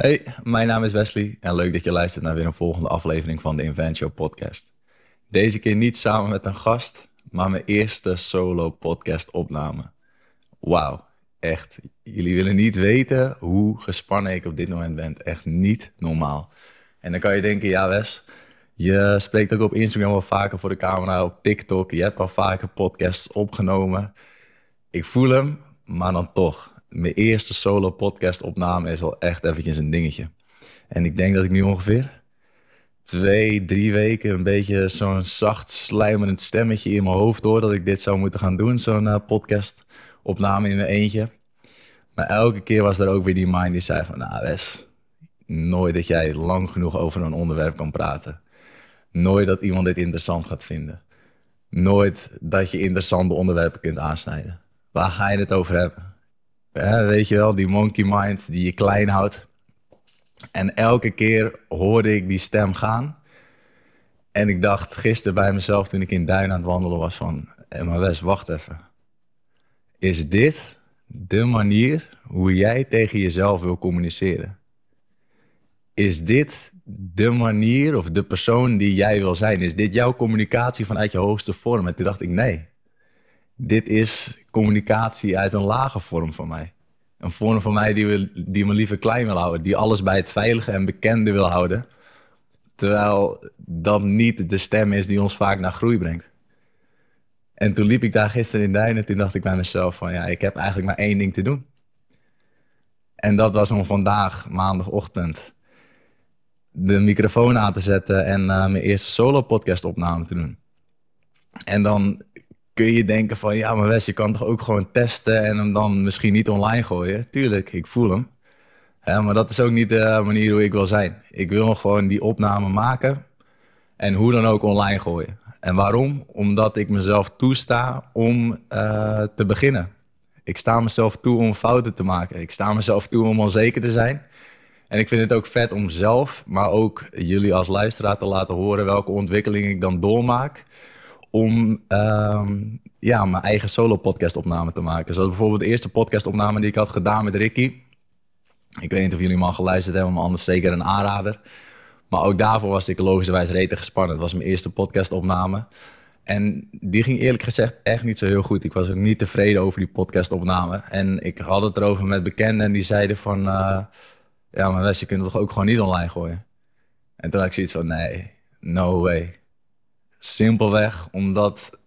Hey, mijn naam is Wesley en leuk dat je luistert naar weer een volgende aflevering van de Invent podcast. Deze keer niet samen met een gast, maar mijn eerste solo podcast opname. Wauw, echt. Jullie willen niet weten hoe gespannen ik op dit moment ben. Echt niet normaal. En dan kan je denken, ja Wes, je spreekt ook op Instagram wel vaker voor de camera, op TikTok. Je hebt al vaker podcasts opgenomen. Ik voel hem, maar dan toch mijn eerste solo podcast opname is wel echt eventjes een dingetje. En ik denk dat ik nu ongeveer twee, drie weken een beetje zo'n zacht slijmerend stemmetje in mijn hoofd hoor dat ik dit zou moeten gaan doen, zo'n uh, podcast opname in mijn eentje. Maar elke keer was er ook weer die mind die zei van, nou Wes, nooit dat jij lang genoeg over een onderwerp kan praten. Nooit dat iemand dit interessant gaat vinden. Nooit dat je interessante onderwerpen kunt aansnijden. Waar ga je het over hebben? Weet je wel, die monkey mind die je klein houdt. En elke keer hoorde ik die stem gaan. En ik dacht gisteren bij mezelf toen ik in Duin aan het wandelen was van... Hé, maar wacht even. Is dit de manier hoe jij tegen jezelf wil communiceren? Is dit de manier of de persoon die jij wil zijn? Is dit jouw communicatie vanuit je hoogste vorm? En toen dacht ik, nee dit is communicatie uit een lage vorm van mij. Een vorm van mij die, we, die me liever klein wil houden. Die alles bij het veilige en bekende wil houden. Terwijl dat niet de stem is die ons vaak naar groei brengt. En toen liep ik daar gisteren in Duin en toen dacht ik bij mezelf van ja, ik heb eigenlijk maar één ding te doen. En dat was om vandaag, maandagochtend, de microfoon aan te zetten en uh, mijn eerste solo podcast opname te doen. En dan kun je denken van ja, maar Wes, je kan toch ook gewoon testen en hem dan misschien niet online gooien. Tuurlijk, ik voel hem. maar dat is ook niet de manier hoe ik wil zijn. Ik wil gewoon die opname maken en hoe dan ook online gooien. En waarom? Omdat ik mezelf toesta om uh, te beginnen. Ik sta mezelf toe om fouten te maken. Ik sta mezelf toe om onzeker te zijn. En ik vind het ook vet om zelf, maar ook jullie als luisteraar te laten horen welke ontwikkeling ik dan doormaak om ehm, ja, mijn eigen solo-podcast opname te maken. Zoals bijvoorbeeld de eerste podcast-opname die ik had gedaan met Ricky. Ik weet niet of jullie hem al geluisterd hebben, maar anders zeker een aanrader. Maar ook daarvoor was ik logischerwijs rete gespannen. Het was mijn eerste podcast-opname. En die ging eerlijk gezegd echt niet zo heel goed. Ik was ook niet tevreden over die podcast-opname. En ik had het erover met bekenden en die zeiden van... Uh, ja, maar Wes, je toch ook gewoon niet online gooien? En toen had ik zoiets van, nee, no way. Simpelweg omdat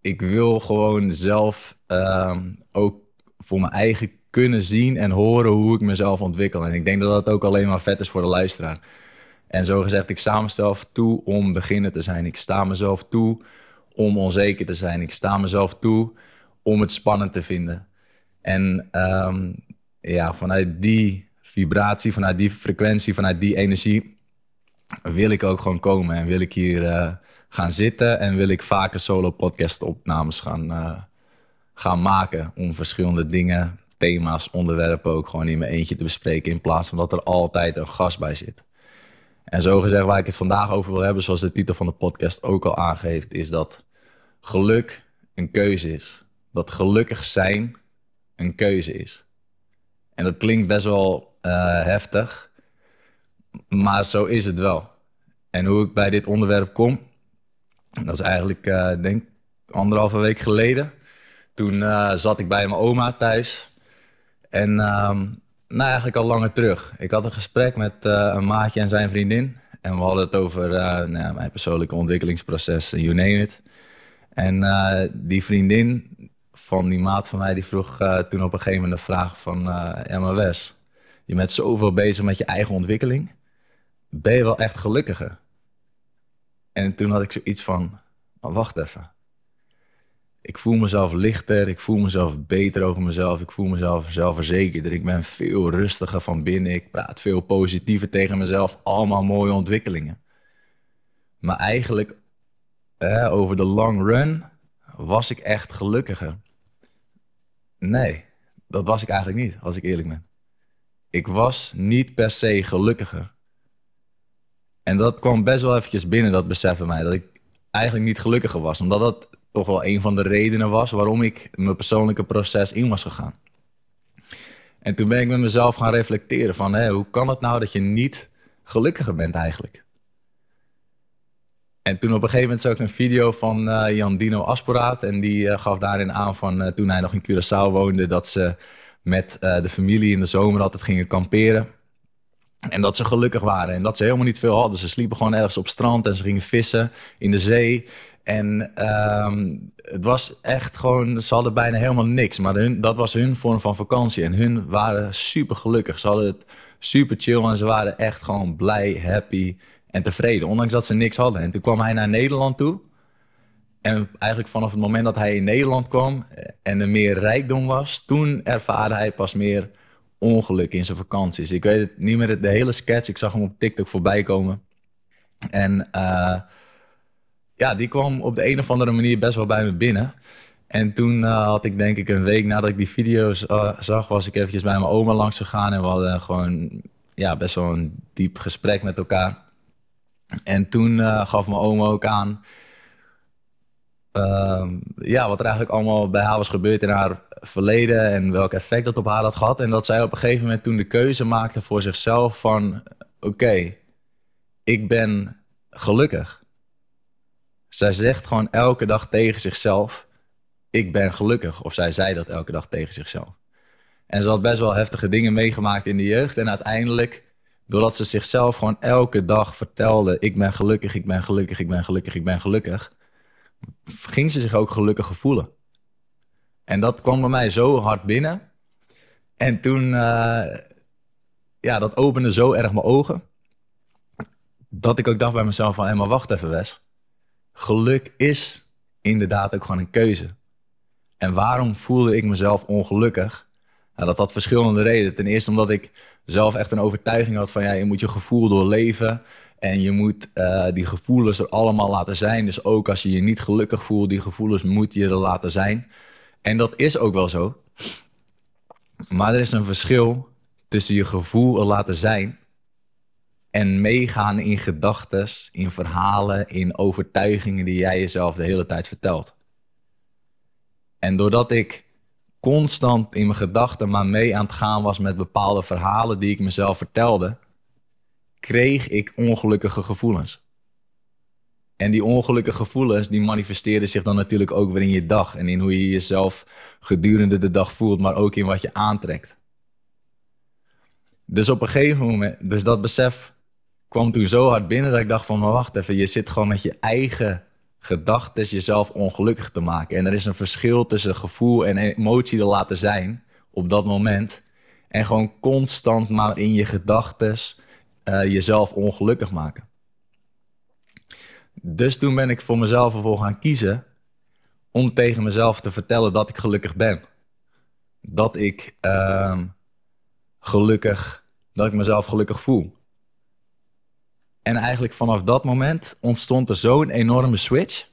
ik wil gewoon zelf uh, ook voor mijn eigen kunnen zien en horen hoe ik mezelf ontwikkel. En ik denk dat dat ook alleen maar vet is voor de luisteraar. En zo gezegd, ik sta mezelf toe om beginner te zijn. Ik sta mezelf toe om onzeker te zijn. Ik sta mezelf toe om het spannend te vinden. En um, ja, vanuit die vibratie, vanuit die frequentie, vanuit die energie wil ik ook gewoon komen en wil ik hier uh, gaan zitten en wil ik vaker solo podcast opnames gaan, uh, gaan maken om verschillende dingen, thema's, onderwerpen ook gewoon in mijn eentje te bespreken in plaats van dat er altijd een gast bij zit. En zo gezegd waar ik het vandaag over wil hebben, zoals de titel van de podcast ook al aangeeft, is dat geluk een keuze is. Dat gelukkig zijn een keuze is. En dat klinkt best wel uh, heftig, maar zo is het wel. En hoe ik bij dit onderwerp kom, dat is eigenlijk, uh, denk anderhalve week geleden. Toen uh, zat ik bij mijn oma thuis. En uh, nou, eigenlijk al langer terug. Ik had een gesprek met uh, een maatje en zijn vriendin. En we hadden het over nou, mijn persoonlijke ontwikkelingsproces, you name it. En die vriendin van die maat van mij, die vroeg toen op een gegeven moment de vraag van... ja, je bent zoveel bezig met je eigen ontwikkeling. Ben je wel echt gelukkiger? En toen had ik zoiets van, wacht even. Ik voel mezelf lichter, ik voel mezelf beter over mezelf, ik voel mezelf zelfverzekerder. Ik ben veel rustiger van binnen, ik praat veel positiever tegen mezelf. Allemaal mooie ontwikkelingen. Maar eigenlijk, over de long run, was ik echt gelukkiger. Nee, dat was ik eigenlijk niet, als ik eerlijk ben. Ik was niet per se gelukkiger. En dat kwam best wel eventjes binnen, dat beseffen mij. Dat ik eigenlijk niet gelukkiger was. Omdat dat toch wel een van de redenen was waarom ik mijn persoonlijke proces in was gegaan. En toen ben ik met mezelf gaan reflecteren van, hé, hoe kan het nou dat je niet gelukkiger bent eigenlijk? En toen op een gegeven moment zag ik een video van uh, Jan Dino Asporaat. En die uh, gaf daarin aan van uh, toen hij nog in Curaçao woonde, dat ze met de familie in de zomer altijd gingen kamperen. En dat ze gelukkig waren en dat ze helemaal niet veel hadden. Ze sliepen gewoon ergens op strand en ze gingen vissen in de zee. En um, het was echt gewoon, ze hadden bijna helemaal niks. Maar dat was hun vorm van vakantie. En hun waren super gelukkig. Ze hadden het super chill en ze waren echt gewoon blij, happy en tevreden. Ondanks dat ze niks hadden. En toen kwam hij naar Nederland toe. En eigenlijk vanaf het moment dat hij in Nederland kwam en er meer rijkdom was, toen ervaarde hij pas meer ongeluk in zijn vakanties. Ik weet het niet meer de hele sketch. Ik zag hem op TikTok voorbij komen. En uh, ja, die kwam op de een of andere manier best wel bij me binnen. En toen uh, had ik denk ik een week nadat ik die video's uh, zag, was ik eventjes bij mijn oma langs gegaan. En we hadden gewoon ja, best wel een diep gesprek met elkaar. En toen gaf mijn oma ook aan ehm, ja, wat er eigenlijk allemaal bij haar was gebeurd in haar verleden en welk effect dat op haar had gehad. En dat zij op een gegeven moment toen de keuze maakte voor zichzelf van oké, ik ben gelukkig. Zij zegt gewoon elke dag tegen zichzelf: Ik ben gelukkig. Of zij zei dat elke dag tegen zichzelf. En ze had best wel heftige dingen meegemaakt in de jeugd. En uiteindelijk, doordat ze zichzelf gewoon elke dag vertelde: Ik ben gelukkig, ik ben gelukkig, ik ben gelukkig, ik ben gelukkig. Ging ze zich ook gelukkig voelen. En dat kwam bij mij zo hard binnen. En toen, uh, ja, dat opende zo erg mijn ogen. Dat ik ook dacht bij mezelf van, hé, maar wacht even Wes geluk is inderdaad ook gewoon een keuze. En waarom voelde ik mezelf ongelukkig? Nou, dat had verschillende redenen. Ten eerste omdat ik zelf echt een overtuiging had van ja, je moet je gevoel doorleven. En je moet uh, die gevoelens er allemaal laten zijn. Dus ook als je je niet gelukkig voelt, die gevoelens moet je er laten zijn. En dat is ook wel zo. Maar er is een verschil tussen je gevoel laten zijn en meegaan in gedachten, in verhalen, in overtuigingen die jij jezelf de hele tijd vertelt. En doordat ik constant in mijn gedachten maar mee aan het gaan was met bepaalde verhalen die ik mezelf vertelde, kreeg ik ongelukkige gevoelens. En die ongelukkige gevoelens die manifesteerden zich dan natuurlijk ook weer in je dag en in hoe je jezelf gedurende de dag voelt, maar ook in wat je aantrekt. Dus op een gegeven moment, dus dat besef kwam toen zo hard binnen dat ik dacht van, maar wacht even, je zit gewoon met je eigen gedachten jezelf ongelukkig te maken. En er is een verschil tussen gevoel en emotie te laten zijn op dat moment. En gewoon constant maar in je gedachten uh, jezelf ongelukkig maken. Dus toen ben ik voor mezelf ervoor gaan kiezen om tegen mezelf te vertellen dat ik gelukkig ben. Dat ik uh, gelukkig, dat ik mezelf gelukkig voel. En eigenlijk vanaf dat moment ontstond er zo'n enorme switch.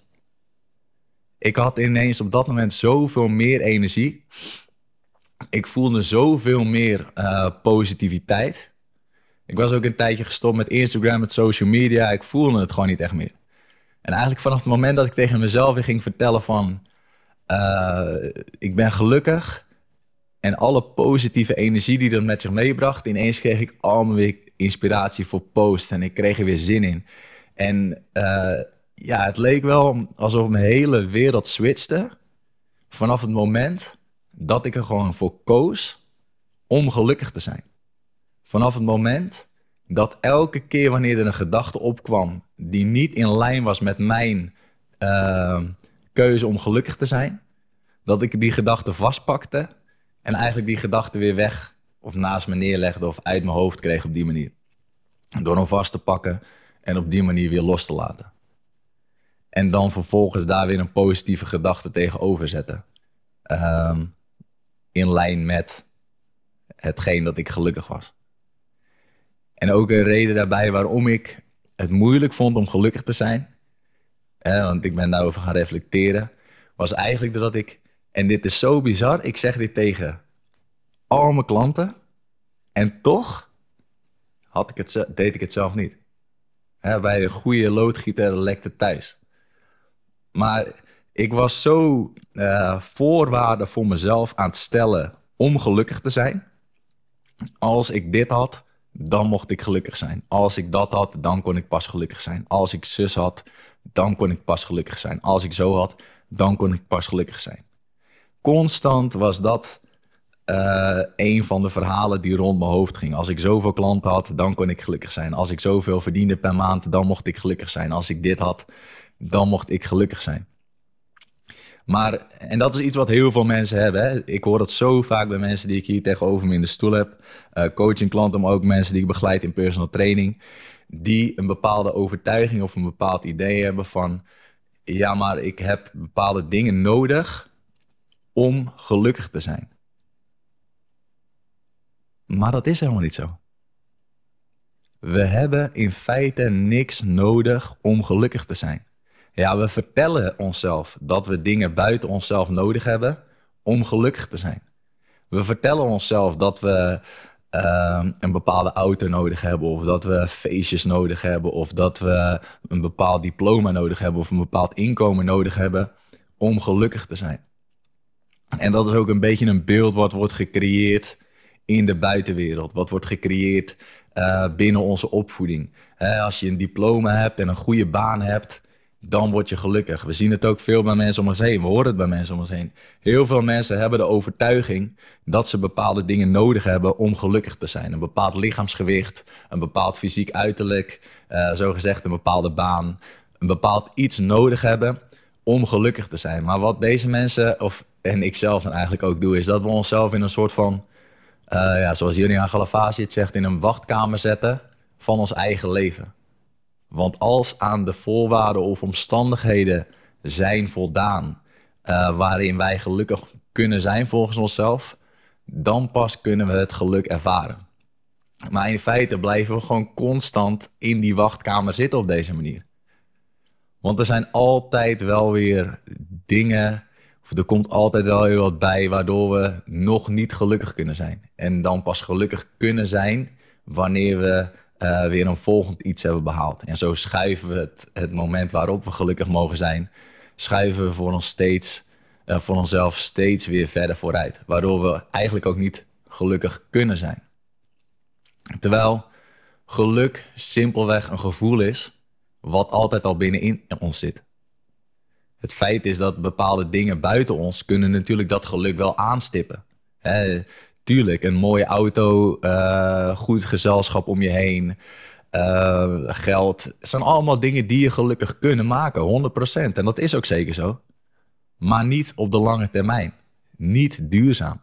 Ik had ineens op dat moment zoveel meer energie. Ik voelde zoveel meer uh, positiviteit. Ik was ook een tijdje gestopt met Instagram, met social media. Ik voelde het gewoon niet echt meer. En eigenlijk vanaf het moment dat ik tegen mezelf weer ging vertellen van... Uh, ik ben gelukkig. En alle positieve energie die dat met zich meebracht... ineens kreeg ik allemaal weer inspiratie voor post en ik kreeg er weer zin in. En uh, ja, het leek wel alsof mijn hele wereld switchte vanaf het moment dat ik er gewoon voor koos om gelukkig te zijn. Vanaf het moment dat elke keer wanneer er een gedachte opkwam die niet in lijn was met mijn uh, keuze om gelukkig te zijn, dat ik die gedachte vastpakte en eigenlijk die gedachte weer weg of naast me neerlegde of uit mijn hoofd kreeg op die manier. Door hem vast te pakken en op die manier weer los te laten. En dan vervolgens daar weer een positieve gedachte tegenover zetten. Um, in lijn met hetgeen dat ik gelukkig was. En ook een reden daarbij waarom ik het moeilijk vond om gelukkig te zijn. want ik ben daarover gaan reflecteren. Was eigenlijk dat ik, en dit is zo bizar, ik zeg dit tegen al mijn klanten. En toch had ik het, deed ik het zelf niet. bij een goede loodgieter lekte thuis. Maar ik was zo uh, voorwaarden voor mezelf aan het stellen om gelukkig te zijn. Als ik dit had, dan mocht ik gelukkig zijn. Als ik dat had, dan kon ik pas gelukkig zijn. Als ik zus had, dan kon ik pas gelukkig zijn. Als ik zo had, dan kon ik pas gelukkig zijn. Constant was dat uh, een van de verhalen die rond mijn hoofd ging. Als ik zoveel klanten had, dan kon ik gelukkig zijn. Als ik zoveel verdiende per maand, dan mocht ik gelukkig zijn. Als ik dit had, dan mocht ik gelukkig zijn. Maar, en dat is iets wat heel veel mensen hebben. Hè? Ik hoor dat zo vaak bij mensen die ik hier tegenover me in de stoel heb. Uh, coaching klanten, maar ook mensen die ik begeleid in personal training. Die een bepaalde overtuiging of een bepaald idee hebben van... Ja, maar ik heb bepaalde dingen nodig om gelukkig te zijn. Maar dat is helemaal niet zo. We hebben in feite niks nodig om gelukkig te zijn. Ja, we vertellen onszelf dat we dingen buiten onszelf nodig hebben om gelukkig te zijn. We vertellen onszelf dat we uh, een bepaalde auto nodig hebben, of dat we feestjes nodig hebben, of dat we een bepaald diploma nodig hebben, of een bepaald inkomen nodig hebben om gelukkig te zijn. En dat is ook een beetje een beeld wat wordt gecreëerd in de buitenwereld, wat wordt gecreëerd uh, binnen onze opvoeding. als je een diploma hebt en een goede baan hebt, dan word je gelukkig. We zien het ook veel bij mensen om ons heen. We horen het bij mensen om ons heen. Heel veel mensen hebben de overtuiging dat ze bepaalde dingen nodig hebben om gelukkig te zijn. Een bepaald lichaamsgewicht, een bepaald fysiek uiterlijk, uh, zo gezegd een bepaalde baan, een bepaald iets nodig hebben om gelukkig te zijn. Maar wat deze mensen, of en ik zelf dan eigenlijk ook doe, is dat we onszelf in een soort van, uh, ja, zoals Julian Galavasi het zegt, in een wachtkamer zetten van ons eigen leven. Want als aan de voorwaarden of omstandigheden zijn voldaan uh, waarin wij gelukkig kunnen zijn volgens onszelf, dan pas kunnen we het geluk ervaren. Maar in feite blijven we gewoon constant in die wachtkamer zitten op deze manier. Want er zijn altijd wel weer dingen, of er komt altijd wel weer wat bij, waardoor we nog niet gelukkig kunnen zijn. En dan pas gelukkig kunnen zijn wanneer we uh, weer een volgend iets hebben behaald. En zo schuiven we het, het moment waarop we gelukkig mogen zijn, schuiven we voor, ons steeds, uh, voor onszelf steeds weer verder vooruit. Waardoor we eigenlijk ook niet gelukkig kunnen zijn. Terwijl geluk simpelweg een gevoel is wat altijd al binnenin ons zit. Het feit is dat bepaalde dingen buiten ons kunnen natuurlijk dat geluk wel aanstippen. Tuurlijk, een mooie auto, uh, goed gezelschap om je heen, uh, geld. Het zijn allemaal dingen die je gelukkig kunnen maken, 100%. En dat is ook zeker zo. Maar niet op de lange termijn. Niet duurzaam.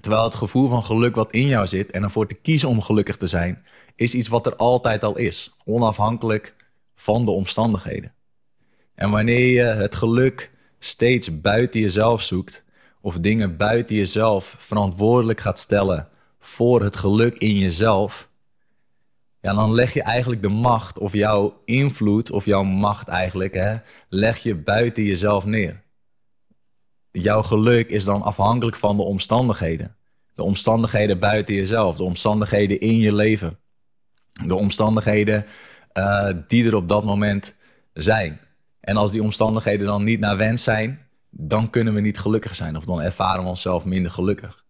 Terwijl het gevoel van geluk wat in jou zit en ervoor te kiezen om gelukkig te zijn, is iets wat er altijd al is, onafhankelijk van de omstandigheden. En wanneer je het geluk steeds buiten jezelf zoekt, of dingen buiten jezelf verantwoordelijk gaat stellen voor het geluk in jezelf, ja, dan leg je eigenlijk de macht of jouw invloed of jouw macht eigenlijk, hè, leg je buiten jezelf neer. Jouw geluk is dan afhankelijk van de omstandigheden. De omstandigheden buiten jezelf, de omstandigheden in je leven. De omstandigheden uh, die er op dat moment zijn. En als die omstandigheden dan niet naar wens zijn, dan kunnen we niet gelukkig zijn of dan ervaren we onszelf minder gelukkig.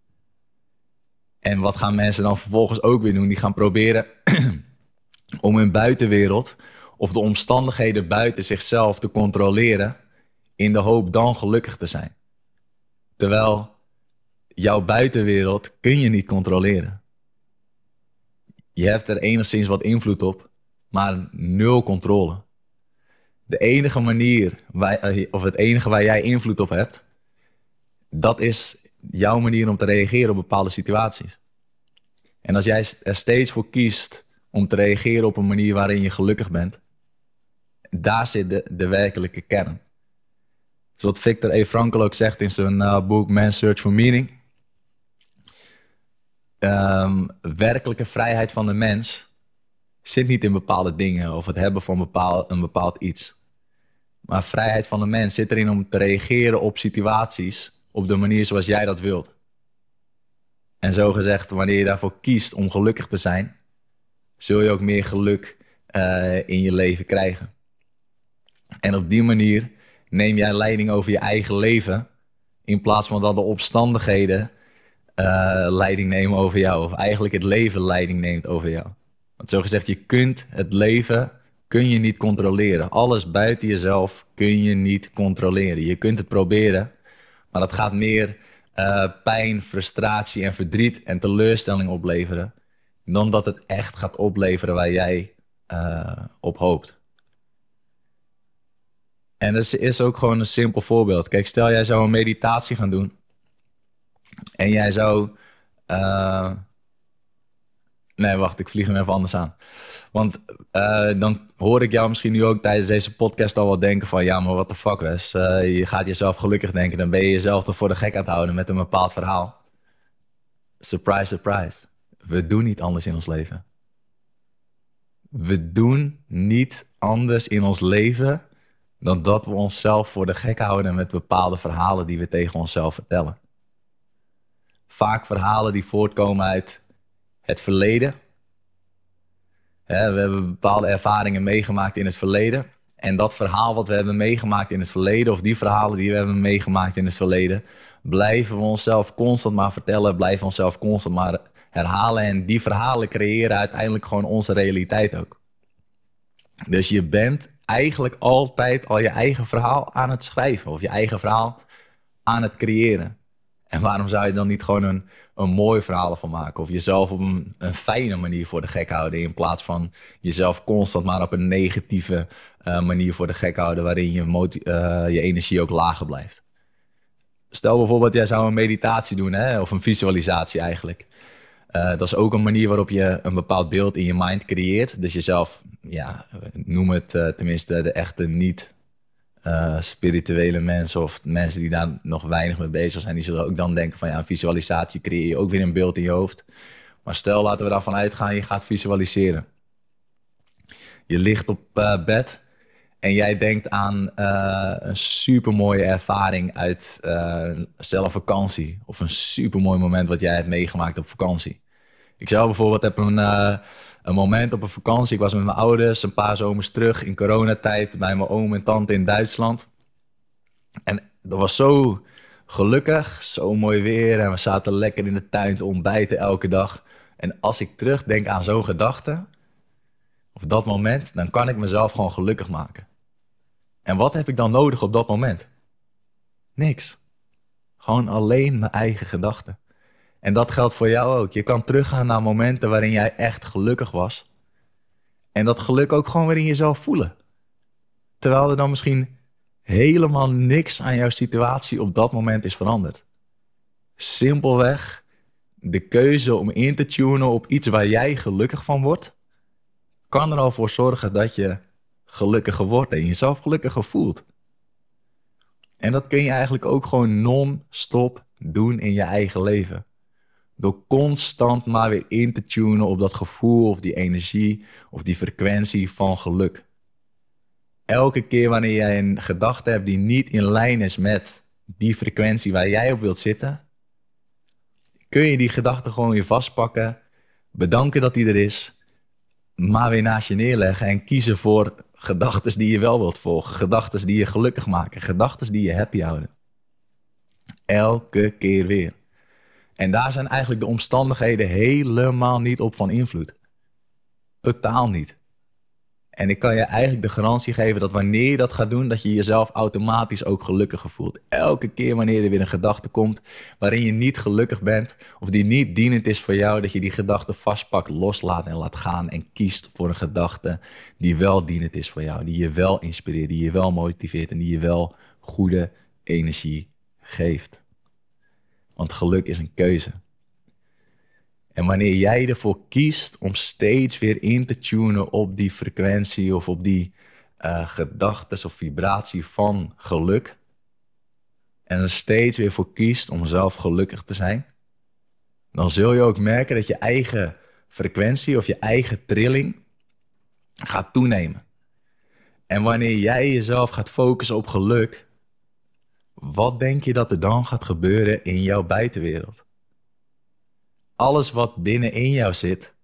En wat gaan mensen dan vervolgens ook weer doen? Die gaan proberen om hun buitenwereld of de omstandigheden buiten zichzelf te controleren in de hoop dan gelukkig te zijn. Terwijl jouw buitenwereld kun je niet controleren. Je hebt er enigszins wat invloed op, maar nul controle de enige manier, waar, eh, of het enige waar jij invloed op hebt, dat is jouw manier om te reageren op bepaalde situaties. En als jij er steeds voor kiest om te reageren op een manier waarin je gelukkig bent, daar zit de, de werkelijke kern. Zoals Victor E. Frankl ook zegt in zijn uh, boek Man's Search for Meaning. Um, werkelijke vrijheid van de mens zit niet in bepaalde dingen of het hebben van bepaald, een bepaald iets. Maar vrijheid van de mens zit erin om te reageren op situaties op de manier zoals jij dat wilt. En zo gezegd, wanneer je daarvoor kiest om gelukkig te zijn, zul je ook meer geluk uh, in je leven krijgen. En op die manier neem jij leiding over je eigen leven, in plaats van dat de omstandigheden uh, leiding nemen over jou. Of eigenlijk het leven leiding neemt over jou. Want zo gezegd, je kunt het leven kun je niet controleren. Alles buiten jezelf kun je niet controleren. Je kunt het proberen, maar dat gaat meer uh, pijn, frustratie en verdriet en teleurstelling opleveren. Dan dat het echt gaat opleveren waar jij uh, op hoopt. En dat is ook gewoon een simpel voorbeeld. Kijk, stel jij zou een meditatie gaan doen. En jij zou. Uh, nee, wacht, ik vlieg hem even anders aan. Want uh, dan hoor ik jou misschien nu ook tijdens deze podcast al wel denken van... ja, maar wat de fuck, Wes. Uh, je gaat jezelf gelukkig denken. Dan ben je jezelf toch voor de gek aan het houden met een bepaald verhaal. Surprise, surprise. We doen niet anders in ons leven. We doen niet anders in ons leven... dan dat we onszelf voor de gek houden met bepaalde verhalen die we tegen onszelf vertellen. Vaak verhalen die voortkomen uit het verleden we hebben bepaalde ervaringen meegemaakt in het verleden. En dat verhaal wat we hebben meegemaakt in het verleden, of die verhalen die we hebben meegemaakt in het verleden, blijven we onszelf constant maar vertellen, blijven we onszelf constant maar herhalen. En die verhalen creëren uiteindelijk gewoon onze realiteit ook. Dus je bent eigenlijk altijd al je eigen verhaal aan het schrijven, of je eigen verhaal aan het creëren. En waarom zou je dan niet gewoon een, een mooi verhaal van maken? Of jezelf op een, fijne manier voor de gek houden. In plaats van jezelf constant maar op een negatieve uh, manier voor de gek houden. Waarin je, uh, je energie ook lager blijft. Stel bijvoorbeeld, jij zou een meditatie doen, hè? of een visualisatie eigenlijk. Uh, dat is ook een manier waarop je een bepaald beeld in je mind creëert. Dus jezelf, ja, noem het tenminste de echte niet uh, spirituele mensen of mensen die daar nog weinig mee bezig zijn, die zullen ook dan denken van ja, visualisatie creëer je ook weer een beeld in je hoofd. Maar stel, laten we daarvan uitgaan, je gaat visualiseren. Je ligt op uh, bed en jij denkt aan uh, een supermooie ervaring uit zelf vakantie. Of een supermooi moment wat jij hebt meegemaakt op vakantie. Ik zelf bijvoorbeeld heb een een moment op een vakantie. Ik was met mijn ouders een paar zomers terug in coronatijd bij mijn oom en tante in Duitsland. En dat was zo gelukkig, zo mooi weer en we zaten lekker in de tuin te ontbijten elke dag. En als ik terugdenk aan zo'n gedachte, of dat moment, dan kan ik mezelf gewoon gelukkig maken. En wat heb ik dan nodig op dat moment? Niks. Gewoon alleen mijn eigen gedachten. En dat geldt voor jou ook. Je kan teruggaan naar momenten waarin jij echt gelukkig was. En dat geluk ook gewoon weer in jezelf voelen. Terwijl er dan misschien helemaal niks aan jouw situatie op dat moment is veranderd. Simpelweg de keuze om in te tunen op iets waar jij gelukkig van wordt, kan er al voor zorgen dat je gelukkiger wordt en jezelf gelukkiger voelt. En dat kun je eigenlijk ook gewoon non-stop doen in je eigen leven. Door constant maar weer in te tunen op dat gevoel of die energie of die frequentie van geluk. Elke keer wanneer jij een gedachte hebt die niet in lijn is met die frequentie waar jij op wilt zitten, kun je die gedachte gewoon weer vastpakken, bedanken dat die er is, maar weer naast je neerleggen en kiezen voor gedachten die je wel wilt volgen, gedachten die je gelukkig maken, gedachten die je happy houden. Elke keer weer. En daar zijn eigenlijk de omstandigheden helemaal niet op van invloed. Totaal niet. En ik kan je eigenlijk de garantie geven dat wanneer je dat gaat doen, dat je jezelf automatisch ook gelukkiger voelt. Elke keer wanneer er weer een gedachte komt waarin je niet gelukkig bent of die niet dienend is voor jou, dat je die gedachte vastpakt, loslaat en laat gaan en kiest voor een gedachte die wel dienend is voor jou, die je wel inspireert, die je wel motiveert en die je wel goede energie geeft. Want geluk is een keuze. En wanneer jij ervoor kiest om steeds weer in te tunen op die frequentie of op die uh, gedachtes of vibratie van geluk, en er steeds weer voor kiest om zelf gelukkig te zijn, dan zul je ook merken dat je eigen frequentie of je eigen trilling gaat toenemen. En wanneer jij jezelf gaat focussen op geluk, wat denk je dat er dan gaat gebeuren in jouw buitenwereld? Alles wat binnenin jou zit,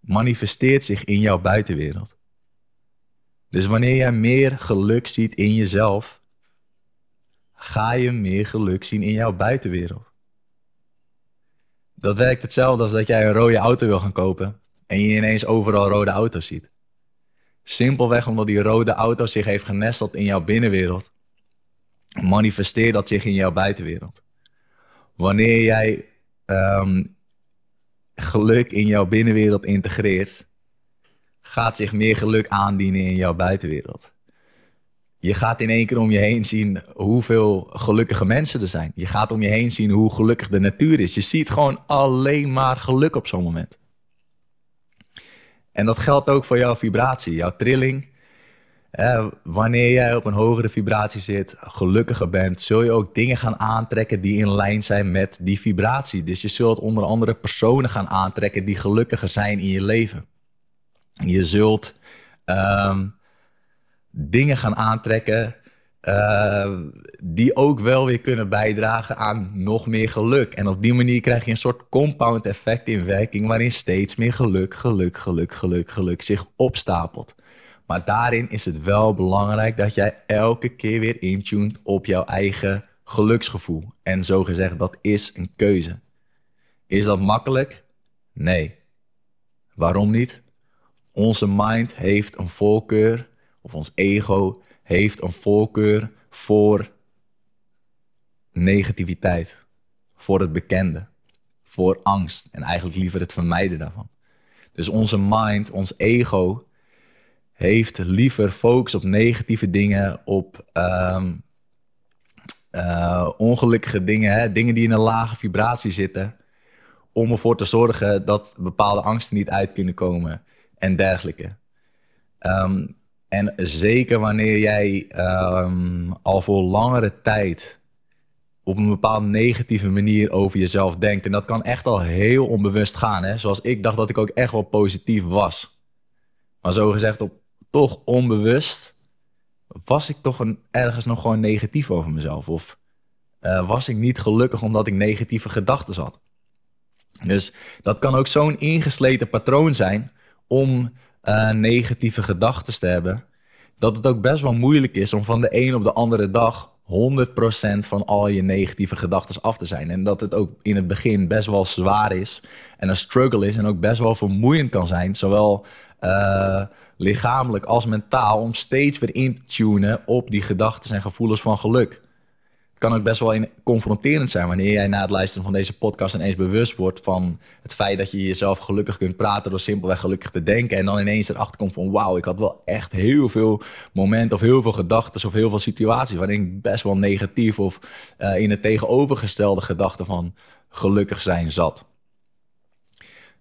manifesteert zich in jouw buitenwereld. Dus wanneer jij meer geluk ziet in jezelf, ga je meer geluk zien in jouw buitenwereld. Dat werkt hetzelfde als dat jij een rode auto wil gaan kopen en je ineens overal rode auto's ziet. Simpelweg omdat die rode auto zich heeft genesteld in jouw binnenwereld, manifesteert dat zich in jouw buitenwereld. Wanneer jij ehm, geluk in jouw binnenwereld integreert, gaat zich meer geluk aandienen in jouw buitenwereld. Je gaat in één keer om je heen zien hoeveel gelukkige mensen er zijn. Je gaat om je heen zien hoe gelukkig de natuur is. Je ziet gewoon alleen maar geluk op zo'n moment. En dat geldt ook voor jouw vibratie, jouw trilling. Eh, wanneer jij op een hogere vibratie zit, gelukkiger bent, zul je ook dingen gaan aantrekken die in lijn zijn met die vibratie. Dus je zult onder andere personen gaan aantrekken die gelukkiger zijn in je leven. Je zult ehm, dingen gaan aantrekken uh, die ook wel weer kunnen bijdragen aan nog meer geluk. En op die manier krijg je een soort compound effect in werking, waarin steeds meer geluk, geluk, geluk, geluk, geluk zich opstapelt. Maar daarin is het wel belangrijk dat jij elke keer weer intuned op jouw eigen geluksgevoel. En zo gezegd, dat is een keuze. Is dat makkelijk? Nee. Waarom niet? Onze mind heeft een voorkeur, of ons ego heeft een voorkeur voor negativiteit, voor het bekende, voor angst en eigenlijk liever het vermijden daarvan. Dus onze mind, ons ego, heeft liever focus op negatieve dingen, op um, uh, ongelukkige dingen, hè? dingen die in een lage vibratie zitten, om ervoor te zorgen dat bepaalde angsten niet uit kunnen komen en dergelijke. Um, en zeker wanneer jij um, al voor langere tijd op een bepaalde negatieve manier over jezelf denkt. En dat kan echt al heel onbewust gaan. Hè? Zoals ik dacht dat ik ook echt wel positief was. Maar zo gezegd, op, toch onbewust was ik toch een, ergens nog gewoon negatief over mezelf. Of uh, was ik niet gelukkig omdat ik negatieve gedachten had. Dus dat kan ook zo'n ingesleten patroon zijn om uh, negatieve gedachten te hebben, dat het ook best wel moeilijk is om van de een op de andere dag 100% van al je negatieve gedachten af te zijn. En dat het ook in het begin best wel zwaar is en een struggle is en ook best wel vermoeiend kan zijn, zowel uh, lichamelijk als mentaal, om steeds weer in te tunen op die gedachten en gevoelens van geluk kan ook best wel confronterend zijn wanneer jij na het luisteren van deze podcast ineens bewust wordt van het feit dat je jezelf gelukkig kunt praten door simpelweg gelukkig te denken. En dan ineens erachter komt van wauw, ik had wel echt heel veel momenten of heel veel gedachten of heel veel situaties waarin ik best wel negatief of uh, in het tegenovergestelde gedachte van gelukkig zijn zat.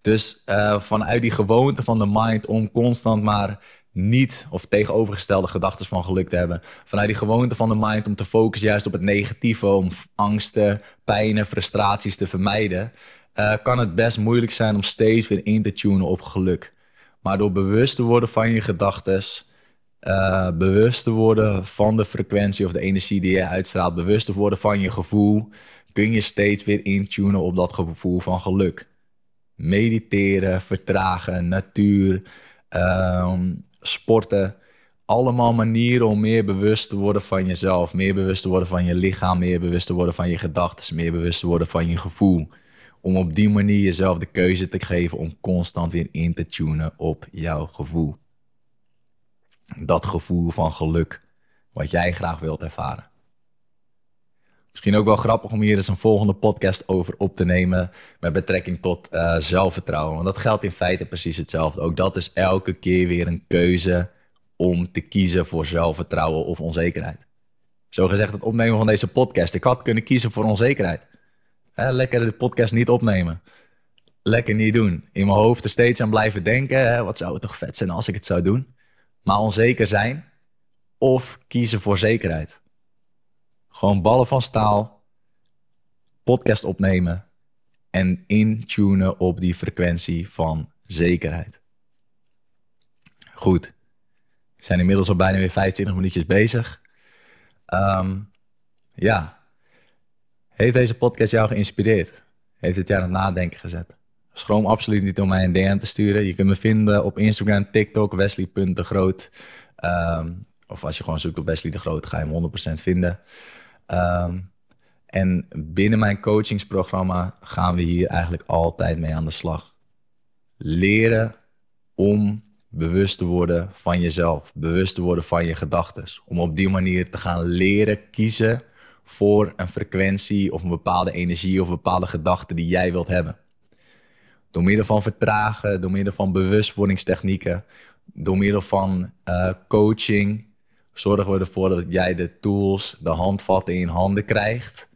Dus uh, vanuit die gewoonte van de mind om constant maar niet of tegenovergestelde gedachten van geluk te hebben. Vanuit die gewoonte van de mind om te focussen juist op het negatieve, om angsten, pijnen, frustraties te vermijden, uh, kan het best moeilijk zijn om steeds weer in te tunen op geluk. Maar door bewust te worden van je gedachten, uh, bewust te worden van de frequentie of de energie die je uitstraalt, bewust te worden van je gevoel, kun je steeds weer intunen op dat gevoel van geluk. Mediteren, vertragen, natuur, um, sporten. Allemaal manieren om meer bewust te worden van jezelf. Meer bewust te worden van je lichaam. Meer bewust te worden van je gedachten. Meer bewust te worden van je gevoel. Om op die manier jezelf de keuze te geven om constant weer in te tunen op jouw gevoel. Dat gevoel van geluk. Wat jij graag wilt ervaren. Misschien ook wel grappig om hier eens een volgende podcast over op te nemen met betrekking tot uh, zelfvertrouwen. Want dat geldt in feite precies hetzelfde. Ook dat is elke keer weer een keuze om te kiezen voor zelfvertrouwen of onzekerheid. Zo gezegd, het opnemen van deze podcast. Ik had kunnen kiezen voor onzekerheid. lekker de podcast niet opnemen. Lekker niet doen. In mijn hoofd er steeds aan blijven denken. Hè, wat zou het toch vet zijn als ik het zou doen? Maar onzeker zijn of kiezen voor zekerheid. Gewoon ballen van staal, podcast opnemen en intunen op die frequentie van zekerheid. Goed, we zijn inmiddels al bijna weer 25 minuutjes bezig. Um, ja, heeft deze podcast jou geïnspireerd? Heeft het jou aan het nadenken gezet? Schroom absoluut niet om mij een DM te sturen. Je kunt me vinden op Instagram, TikTok, Wesley.degroot. Um, of als je gewoon zoekt op Wesley de Groot, ga je hem 100% vinden. Um, En binnen mijn coachingsprogramma gaan we hier eigenlijk altijd mee aan de slag. Leren om bewust te worden van jezelf, bewust te worden van je gedachten. Om op die manier te gaan leren kiezen voor een frequentie of een bepaalde energie of een bepaalde gedachte die jij wilt hebben. Door middel van vertragen, door middel van bewustwordingstechnieken, door middel van uh, coaching, zorgen we ervoor dat jij de tools, de handvatten in handen krijgt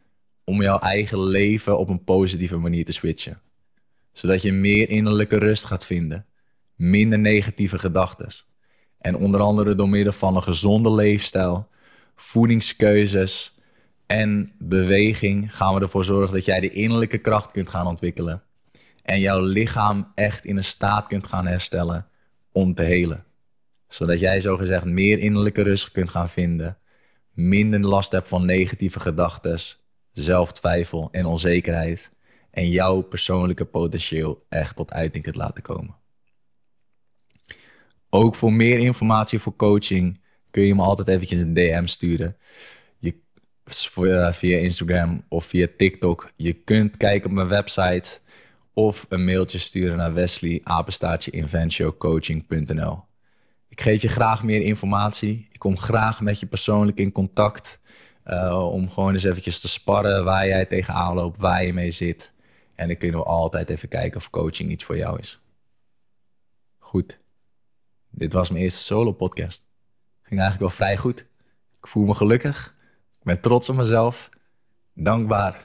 om jouw eigen leven op een positieve manier te switchen. Zodat je meer innerlijke rust gaat vinden, minder negatieve gedachten. En onder andere door middel van een gezonde leefstijl, voedingskeuzes en beweging gaan we ervoor zorgen dat jij de innerlijke kracht kunt gaan ontwikkelen. En jouw lichaam echt in een staat kunt gaan herstellen om te helen. Zodat jij zogezegd meer innerlijke rust kunt gaan vinden, minder last hebt van negatieve gedachten, zelftwijfel en onzekerheid. En jouw persoonlijke potentieel echt tot uiting kunt laten komen. Ook voor meer informatie voor coaching kun je me altijd eventjes een DM sturen. Je, via Instagram of via TikTok. Je kunt kijken op mijn website of een mailtje sturen naar Wesley. Ik geef je graag meer informatie. Ik kom graag met je persoonlijk in contact. Uh, om gewoon eens eventjes te sparren waar jij tegenaan loopt, waar je mee zit. En dan kunnen we altijd even kijken of coaching iets voor jou is. Goed. Dit was mijn eerste solo podcast. Ging eigenlijk wel vrij goed. Ik voel me gelukkig. Ik ben trots op mezelf. Dankbaar.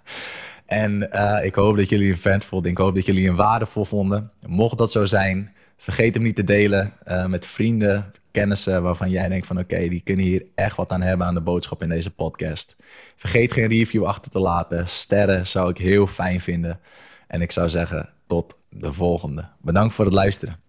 en uh, ik hoop dat jullie een fan vonden. Ik hoop dat jullie een waardevol vonden. Mocht dat zo zijn, vergeet hem niet te delen uh, met vrienden, kennissen waarvan jij denkt van oké, die kunnen hier echt wat aan hebben aan de boodschap in deze podcast. Vergeet geen review achter te laten. Sterren zou ik heel fijn vinden. En ik zou zeggen, tot de volgende. Bedankt voor het luisteren.